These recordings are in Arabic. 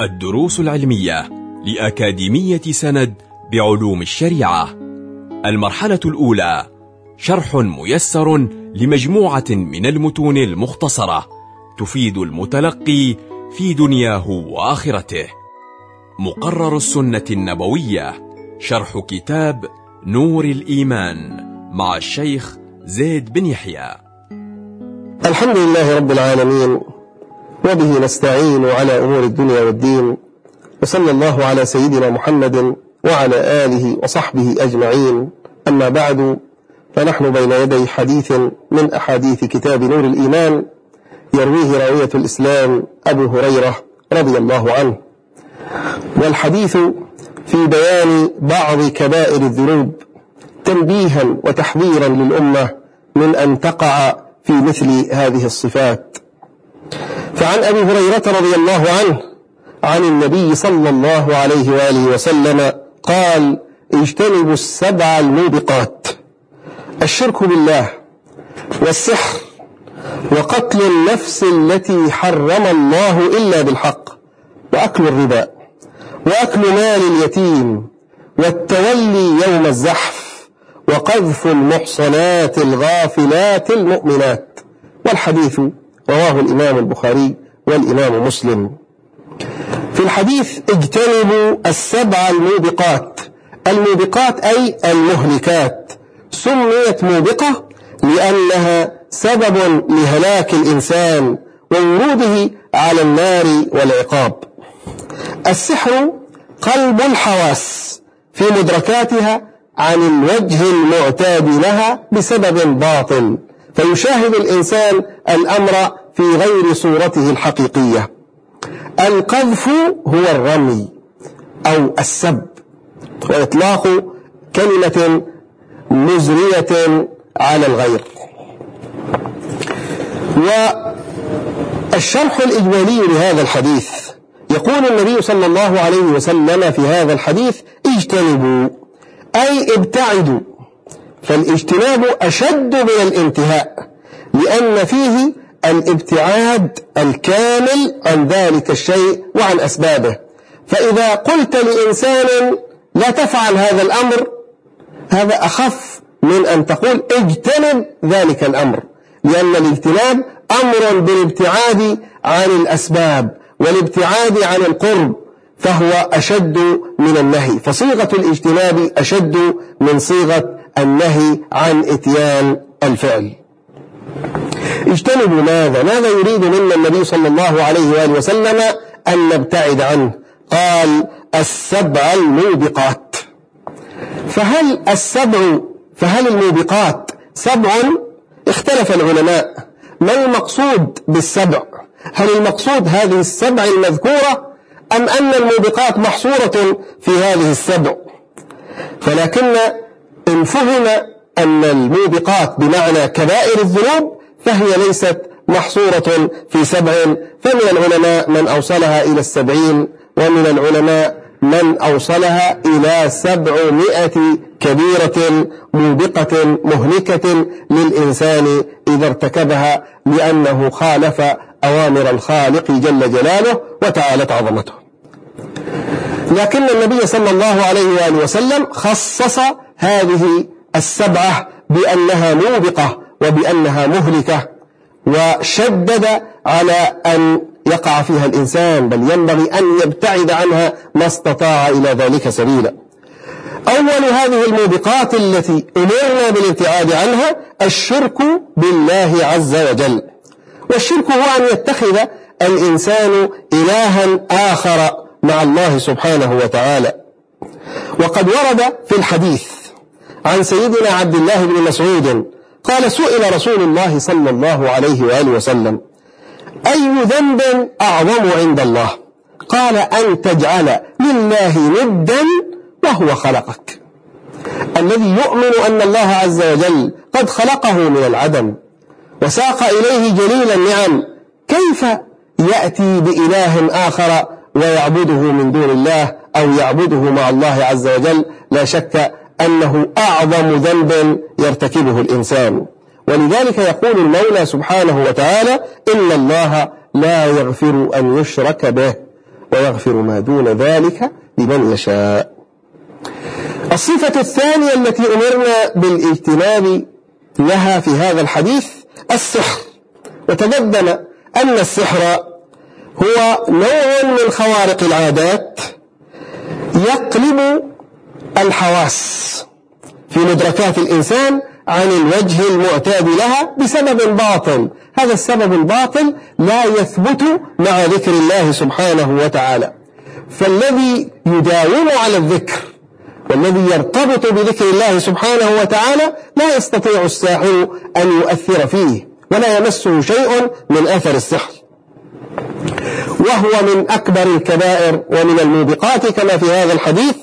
الدروس العلمية لأكاديمية سند بعلوم الشريعة. المرحلة الأولى شرح ميسر لمجموعة من المتون المختصرة تفيد المتلقي في دنياه وآخرته. مقرر السنة النبوية شرح كتاب نور الإيمان مع الشيخ زيد بن يحيى. الحمد لله رب العالمين وبه نستعين على أمور الدنيا والدين وصلى الله على سيدنا محمد وعلى آله وصحبه أجمعين. أما بعد فنحن بين يدي حديث من أحاديث كتاب نور الإيمان يرويه راوية الإسلام أبو هريرة رضي الله عنه. والحديث في بيان بعض كبائر الذنوب تنبيها وتحذيرا للأمة من أن تقع في مثل هذه الصفات. فعن أبي هريرة رضي الله عنه عن النبي صلى الله عليه وآله وسلم قال اجتنبوا السبع الموبقات الشرك بالله والسحر وقتل النفس التي حرم الله إلا بالحق وأكل الربا وأكل مال اليتيم والتولي يوم الزحف وقذف المحصنات الغافلات المؤمنات والحديث رواه الإمام البخاري والإمام مسلم. في الحديث اجتنبوا السبع الموبقات. الموبقات أي المهلكات. سميت موبقة لأنها سبب لهلاك الإنسان ووروده على النار والعقاب. السحر قلب الحواس في مدركاتها عن الوجه المعتاد لها بسبب باطل. فيشاهد الإنسان الأمر في غير صورته الحقيقية. القذف هو الرمي أو السب. وإطلاق كلمة مزرية على الغير. والشرح الإجمالي لهذا الحديث. يقول النبي صلى الله عليه وسلم في هذا الحديث اجتنبوا أي ابتعدوا. فالاجتناب أشد من الانتهاء لأن فيه الابتعاد الكامل عن ذلك الشيء وعن أسبابه. فإذا قلت لإنسان لا تفعل هذا الأمر هذا أخف من أن تقول اجتنب ذلك الأمر لأن الاجتناب أمر بالابتعاد عن الأسباب والابتعاد عن القرب فهو أشد من النهي. فصيغة الاجتناب أشد من صيغة النهي عن إتيان الفعل. اجتنبوا ماذا؟ ماذا يريد منا النبي صلى الله عليه وآله وسلم أن نبتعد عنه؟ قال السبع الموبقات. فهل السبع فهل الموبقات سبع؟ اختلف العلماء. ما المقصود بالسبع؟ هل المقصود هذه السبع المذكورة أم أن الموبقات محصورة في هذه السبع؟ فلكن إن فهم أن الموبقات بمعنى كبائر الذنوب فهي ليست محصورة في سبع فمن العلماء من أوصلها إلى السبعين ومن العلماء من أوصلها إلى سبعمائة كبيرة موبقة مهلكة للإنسان إذا ارتكبها لأنه خالف أوامر الخالق جل جلاله وتعالت عظمته. لكن النبي صلى الله عليه وآله وسلم خصص هذه السبعة بأنها موبقة وبأنها مهلكة وشدد على أن يقع فيها الإنسان بل ينبغي أن يبتعد عنها ما استطاع إلى ذلك سبيلا. أول هذه الموبقات التي أمرنا بالابتعاد عنها الشرك بالله عز وجل. والشرك هو أن يتخذ الإنسان إلها آخر مع الله سبحانه وتعالى. وقد ورد في الحديث عن سيدنا عبد الله بن مسعود قال سئل رسول الله صلى الله عليه وآله وسلم أي ذنب أعظم عند الله؟ قال أن تجعل لله ندا وهو خلقك. الذي يؤمن أن الله عز وجل قد خلقه من العدم وساق إليه جليل النعم كيف يأتي بإله آخر ويعبده من دون الله أو يعبده مع الله عز وجل؟ لا شك أنه أعظم ذنب يرتكبه الإنسان. ولذلك يقول المولى سبحانه وتعالى إن الله لا يغفر أن يشرك به ويغفر ما دون ذلك لمن يشاء. الصفة الثانية التي أمرنا بالاجتناب لها في هذا الحديث السحر. وتقدم أن السحر هو نوع من خوارق العادات يقلب الحواس في مدركات الإنسان عن الوجه المعتاد لها بسبب باطل. هذا السبب الباطل لا يثبت مع ذكر الله سبحانه وتعالى. فالذي يداوم على الذكر والذي يرتبط بذكر الله سبحانه وتعالى لا يستطيع الساحر أن يؤثر فيه ولا يمسه شيء من أثر السحر. وهو من أكبر الكبائر ومن الموبقات كما في هذا الحديث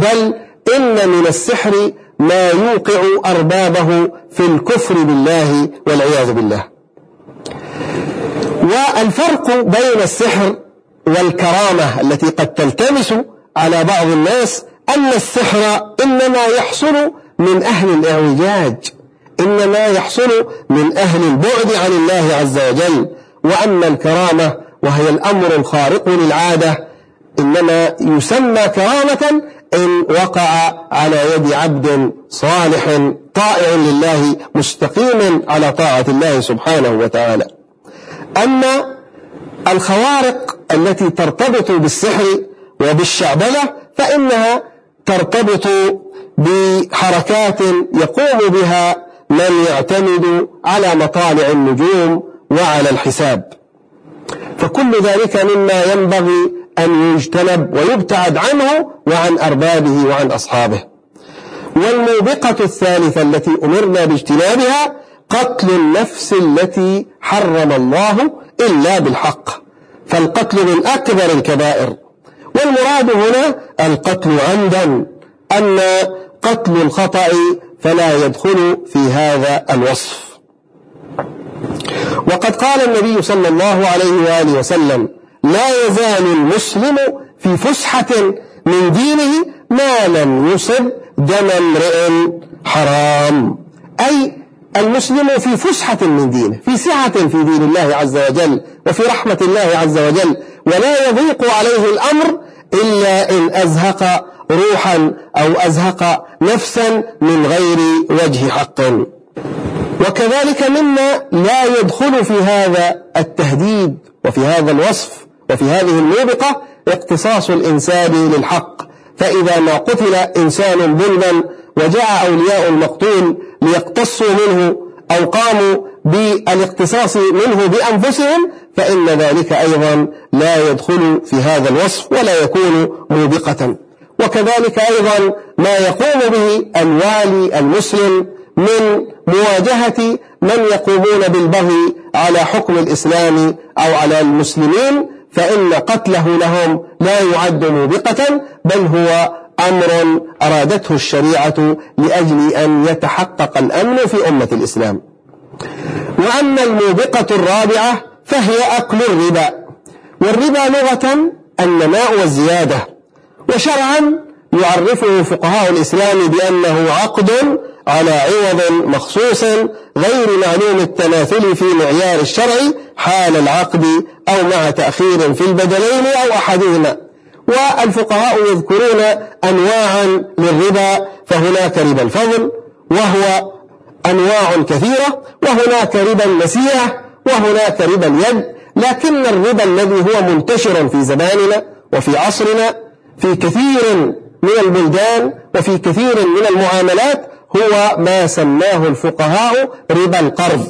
بل إن من السحر ما يوقع أربابه في الكفر بالله والعياذ بالله. والفرق بين السحر والكرامة التي قد تلتمس على بعض الناس أن السحر إنما يحصل من أهل الإعوجاج إنما يحصل من أهل البعد عن الله عز وجل وأما الكرامة وهي الأمر الخارق للعادة إنما يسمى كرامة إن وقع على يد عبد صالح طائع لله مستقيم على طاعة الله سبحانه وتعالى. أما الخوارق التي ترتبط بالسحر وبالشعبلة فإنها ترتبط بحركات يقوم بها من يعتمد على مطالع النجوم وعلى الحساب. فكل ذلك مما ينبغي أن يجتنب ويبتعد عنه وعن أربابه وعن أصحابه. والموبقة الثالثة التي أمرنا باجتنابها قتل النفس التي حرم الله إلا بالحق فالقتل من أكبر الكبائر. والمراد هنا القتل عمدا أما قتل الخطأ فلا يدخل في هذا الوصف. وقد قال النبي صلى الله عليه وآله وسلم لا يزال المسلم في فسحة من دينه ما لم يصب دم امرئ حرام. أي المسلم في فسحة من دينه في سعة في دين الله عز وجل وفي رحمة الله عز وجل ولا يضيق عليه الأمر إلا إن أزهق روحا أو أزهق نفسا من غير وجه حق. وكذلك مما لا يدخل في هذا التهديد وفي هذا الوصف وفي هذه الموبقة اقتصاص الإنسان للحق. فإذا ما قتل إنسان ظلما وجاء أولياء المقتول ليقتصوا منه أو قاموا بالاقتصاص منه بأنفسهم فإن ذلك أيضا لا يدخل في هذا الوصف ولا يكون موبقة. وكذلك أيضا ما يقوم به الوالي المسلم من مواجهة من يقومون بالبغي على حكم الإسلام أو على المسلمين فإن قتله لهم لا يعد موبقة بل هو أمر أرادته الشريعة لأجل أن يتحقق الأمن في أمة الإسلام. وأما الموبقة الرابعة فهي أكل الربا. والربا لغة النماء والزيادة. وشرعا يعرفه فقهاء الإسلام بأنه عقد على عوض مخصوص غير معلوم التماثل في معيار الشرع حال العقد أو مع تأخير في البدلين أو أحدهما. والفقهاء يذكرون أنواعا للربا فهناك ربا الفضل وهو أنواع كثيرة وهناك ربا النسيئة وهناك ربا اليد لكن الربا الذي هو منتشر في زماننا وفي عصرنا في كثير من البلدان وفي كثير من المعاملات هو ما سماه الفقهاء ربا القرض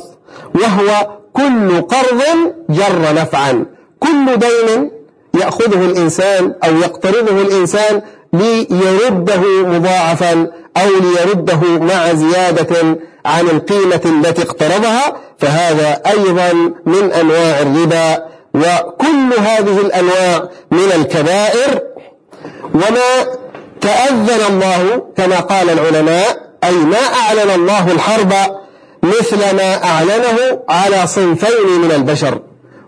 وهو كل قرض جر نفعا. كل دين يأخذه الإنسان أو يقترضه الإنسان ليرده مضاعفا أو ليرده مع زيادة عن القيمة التي اقترضها. فهذا أيضا من أنواع الربا. وكل هذه الأنواع من الكبائر. وما تأذن الله كما قال العلماء أي ما أعلن الله الحرب مثل ما أعلنه على صنفين من البشر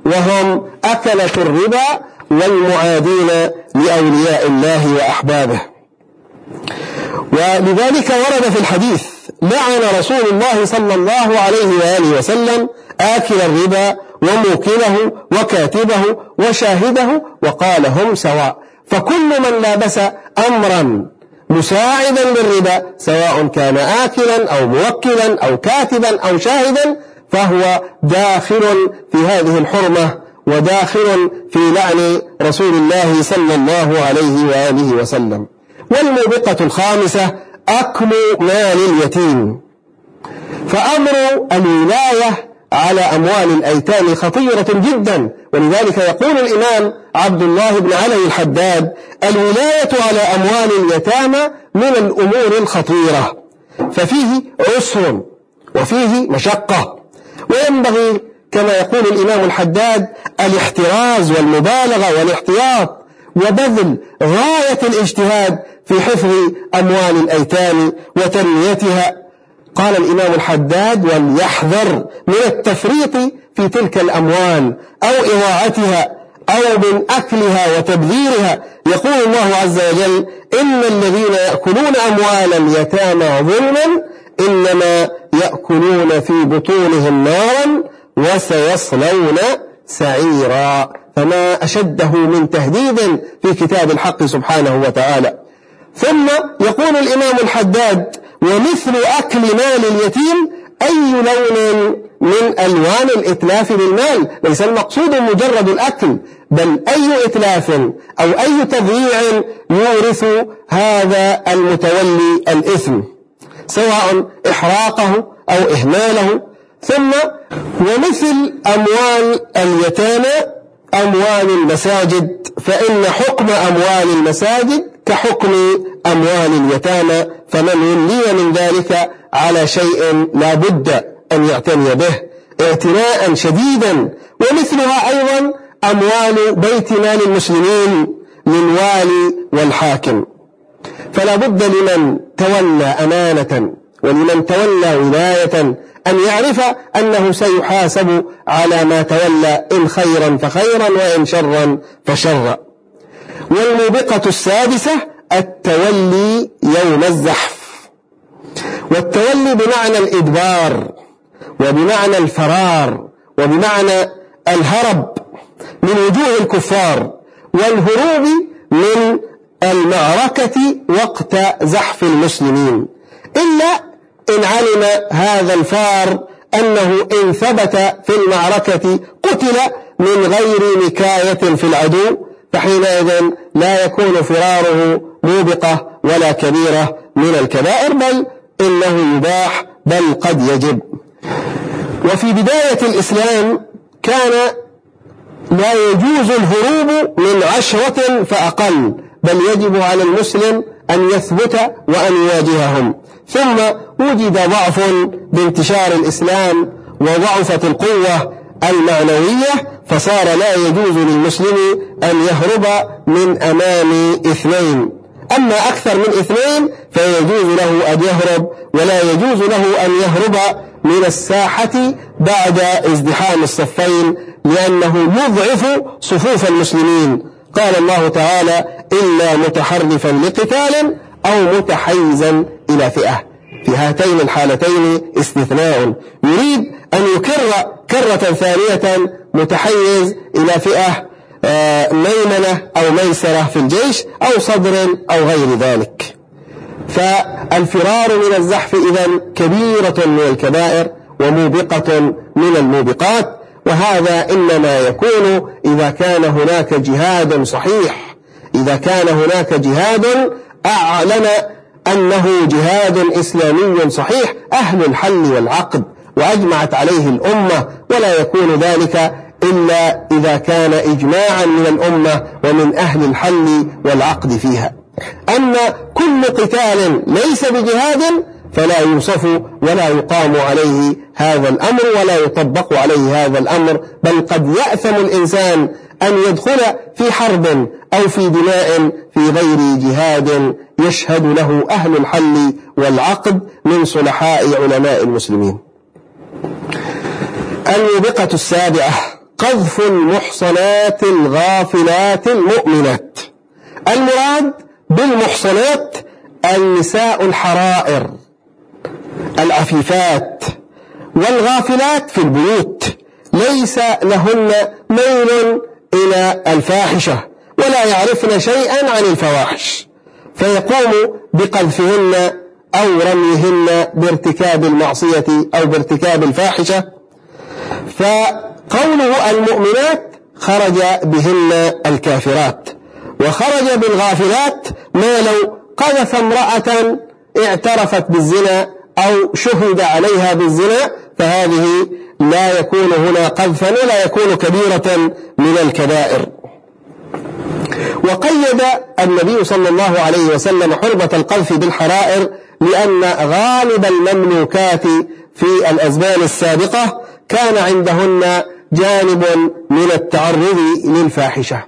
وهم أكلة الربا والمعادين لأولياء الله وأحبابه. ولذلك ورد في الحديث لعن رسول الله صلى الله عليه وآله وسلم آكل الربا وموكله وكاتبه وشاهده وقال هم سواء. فكل من لابس أمرا مساعدا للربا سواء كان آكلا أو موكلا أو كاتبا أو شاهدا فهو داخل في هذه الحرمة وداخل في لعن رسول الله صلى الله عليه وآله وسلم. والموبقة الخامسة أكل مال اليتيم. فأمر الولاية على أموال الأيتام خطيرة جدا. ولذلك يقول الإمام عبد الله بن علي الحداد الولاية على أموال اليتامى من الأمور الخطيرة. ففيه عسر وفيه مشقة. وينبغي كما يقول الإمام الحداد الاحتراز والمبالغة والاحتياط وبذل غاية الاجتهاد في حفظ أموال الأيتام وتنميتها. قال الإمام الحداد وليحذر من التفريط في تلك الأموال أو إضاعتها أو من أكلها وتبذيرها. يقول الله عز وجل إن الذين يأكلون أموال اليتامى ظلما إنما يأكلون في بطونهم نارا وسيصلون سعيرا. فما أشده من تهديد في كتاب الحق سبحانه وتعالى. ثم يقول الإمام الحداد ومثل أكل مال اليتيم أي لون من ألوان الإتلاف بالمال؟ ليس المقصود مجرد الأكل بل أي إتلاف أو أي تضييع يورث هذا المتولي الإثم سواء إحراقه أو إهماله. ثم ومثل أموال اليتامى أموال المساجد فإن حكم أموال المساجد كحكم أموال اليتامى فمن ولي من ذلك على شيء لا بد أن يعتني به. اعتناء شديدا ومثلها أيضا أموال بيت مال المسلمين للوالي والحاكم. فلا بد لمن تولى أمانة ولمن تولى ولاية أن يعرف أنه سيحاسب على ما تولى إن خيرا فخيرا وإن شرا فشرا. والموبقة السادسة التولي يوم الزحف. والتولي بمعنى الإدبار وبمعنى الفرار وبمعنى الهرب من وجوه الكفار والهروب من المعركة وقت زحف المسلمين. إلا إن علم هذا الفار أنه إن ثبت في المعركة قتل من غير نكاية في العدو فحينئذ لا يكون فراره موبقة ولا كبيرة من الكبائر بل إنه يباح بل قد يجب. وفي بداية الإسلام كان لا يجوز الهروب من عشرة فأقل بل يجب على المسلم أن يثبت وأن يواجههم. ثم وجد ضعف بانتشار الإسلام وضعفت القوة المعنوية فصار لا يجوز للمسلم أن يهرب من أمام اثنين. أما أكثر من اثنين فيجوز له أن يهرب ولا يجوز له أن يهرب من الساحة بعد ازدحام الصفين لأنه يضعف صفوف المسلمين. قال الله تعالى إلا متحرفا لقتال أو متحيزا إلى فئة. في هاتين الحالتين استثناء. يريد أن يكر كرة ثانية متحيز إلى فئة آه، ميمنة أو ميسرة في الجيش أو صدر أو غير ذلك. فالفرار من الزحف إذا كبيرة من الكبائر وموبقة من الموبقات وهذا إنما يكون إذا كان هناك جهاد صحيح. إذا كان هناك جهاد أعلن أنه جهاد إسلامي صحيح أهل الحل والعقد. وأجمعت عليه الأمة ولا يكون ذلك إلا إذا كان إجماعا من الأمة ومن أهل الحل والعقد فيها. أما كل قتال ليس بجهاد فلا يوصف ولا يقام عليه هذا الأمر ولا يطبق عليه هذا الأمر بل قد يأثم الإنسان أن يدخل في حرب أو في دماء في غير جهاد يشهد له أهل الحل والعقد من صلحاء علماء المسلمين. الموبقة السابعة قذف المحصنات الغافلات المؤمنات. المراد بالمحصنات النساء الحرائر العفيفات والغافلات في البيوت. ليس لهن ميل إلى الفاحشة ولا يعرفن شيئا عن الفواحش. فيقوم بقذفهن أو رميهن بارتكاب المعصية أو بارتكاب الفاحشة. فقوله المؤمنات خرج بهن الكافرات وخرج بالغافلات ما لو قذف امرأة اعترفت بالزنا أو شهد عليها بالزنا فهذه لا يكون هنا قذفا ولا يكون كبيرة من الكبائر. وقيد النبي صلى الله عليه وسلم حرمة القذف بالحرائر لأن غالب المملوكات في الأزمان السابقة كان عندهن جانب من التعرض للفاحشة.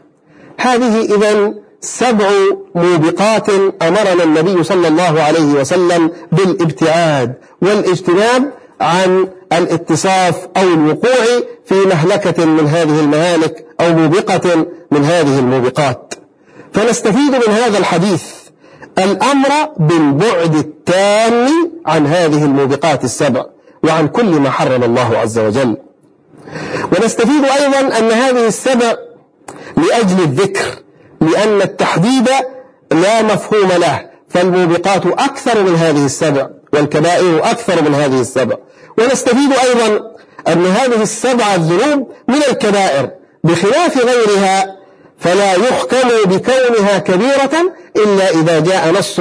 هذه إذا سبع موبقات أمرنا النبي صلى الله عليه وسلم بالابتعاد والاجتناب عن الاتصاف أو الوقوع في مهلكة من هذه المهالك أو موبقة من هذه الموبقات. فنستفيد من هذا الحديث الأمر بالبعد التام عن هذه الموبقات السبع. وعن كل ما حرم الله عز وجل. ونستفيد أيضا أن هذه السبع لأجل الذكر لأن التحديد لا مفهوم له فالموبقات أكثر من هذه السبع والكبائر أكثر من هذه السبع. ونستفيد أيضا أن هذه السبع الذنوب من الكبائر بخلاف غيرها فلا يحكم بكونها كبيرة إلا إذا جاء نص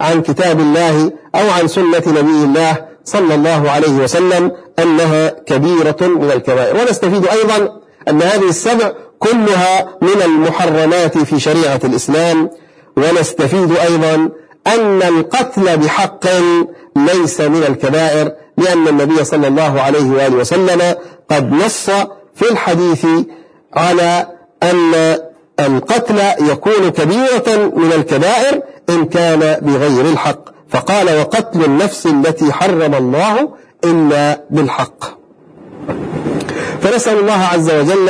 عن كتاب الله أو عن سنة نبي الله صلى الله عليه وسلم أنها كبيرة من الكبائر. ونستفيد أيضا أن هذه السبع كلها من المحرمات في شريعة الإسلام. ونستفيد أيضا أن القتل بحق ليس من الكبائر لأن النبي صلى الله عليه وآله وسلم قد نص في الحديث على أن القتل يكون كبيرة من الكبائر إن كان بغير الحق. فقال وقتل النفس التي حرم الله إلا بالحق. فنسأل الله عز وجل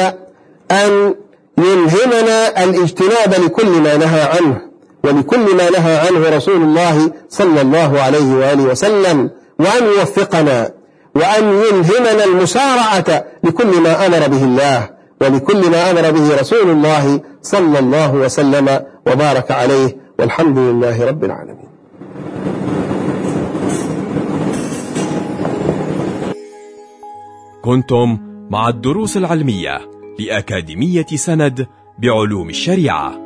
أن يلهمنا الاجتناب لكل ما نهى عنه ولكل ما نهى عنه رسول الله صلى الله عليه وآله وسلم وأن يوفقنا وأن يلهمنا المسارعة لكل ما أمر به الله ولكل ما أمر به رسول الله صلى الله وسلم وبارك عليه والحمد لله رب العالمين. كنتم مع الدروس العلمية لأكاديمية سند بعلوم الشريعة.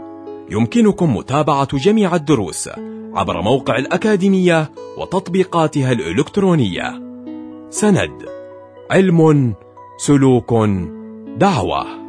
يمكنكم متابعة جميع الدروس عبر موقع الأكاديمية وتطبيقاتها الإلكترونية. سند علم سلوك دعوة.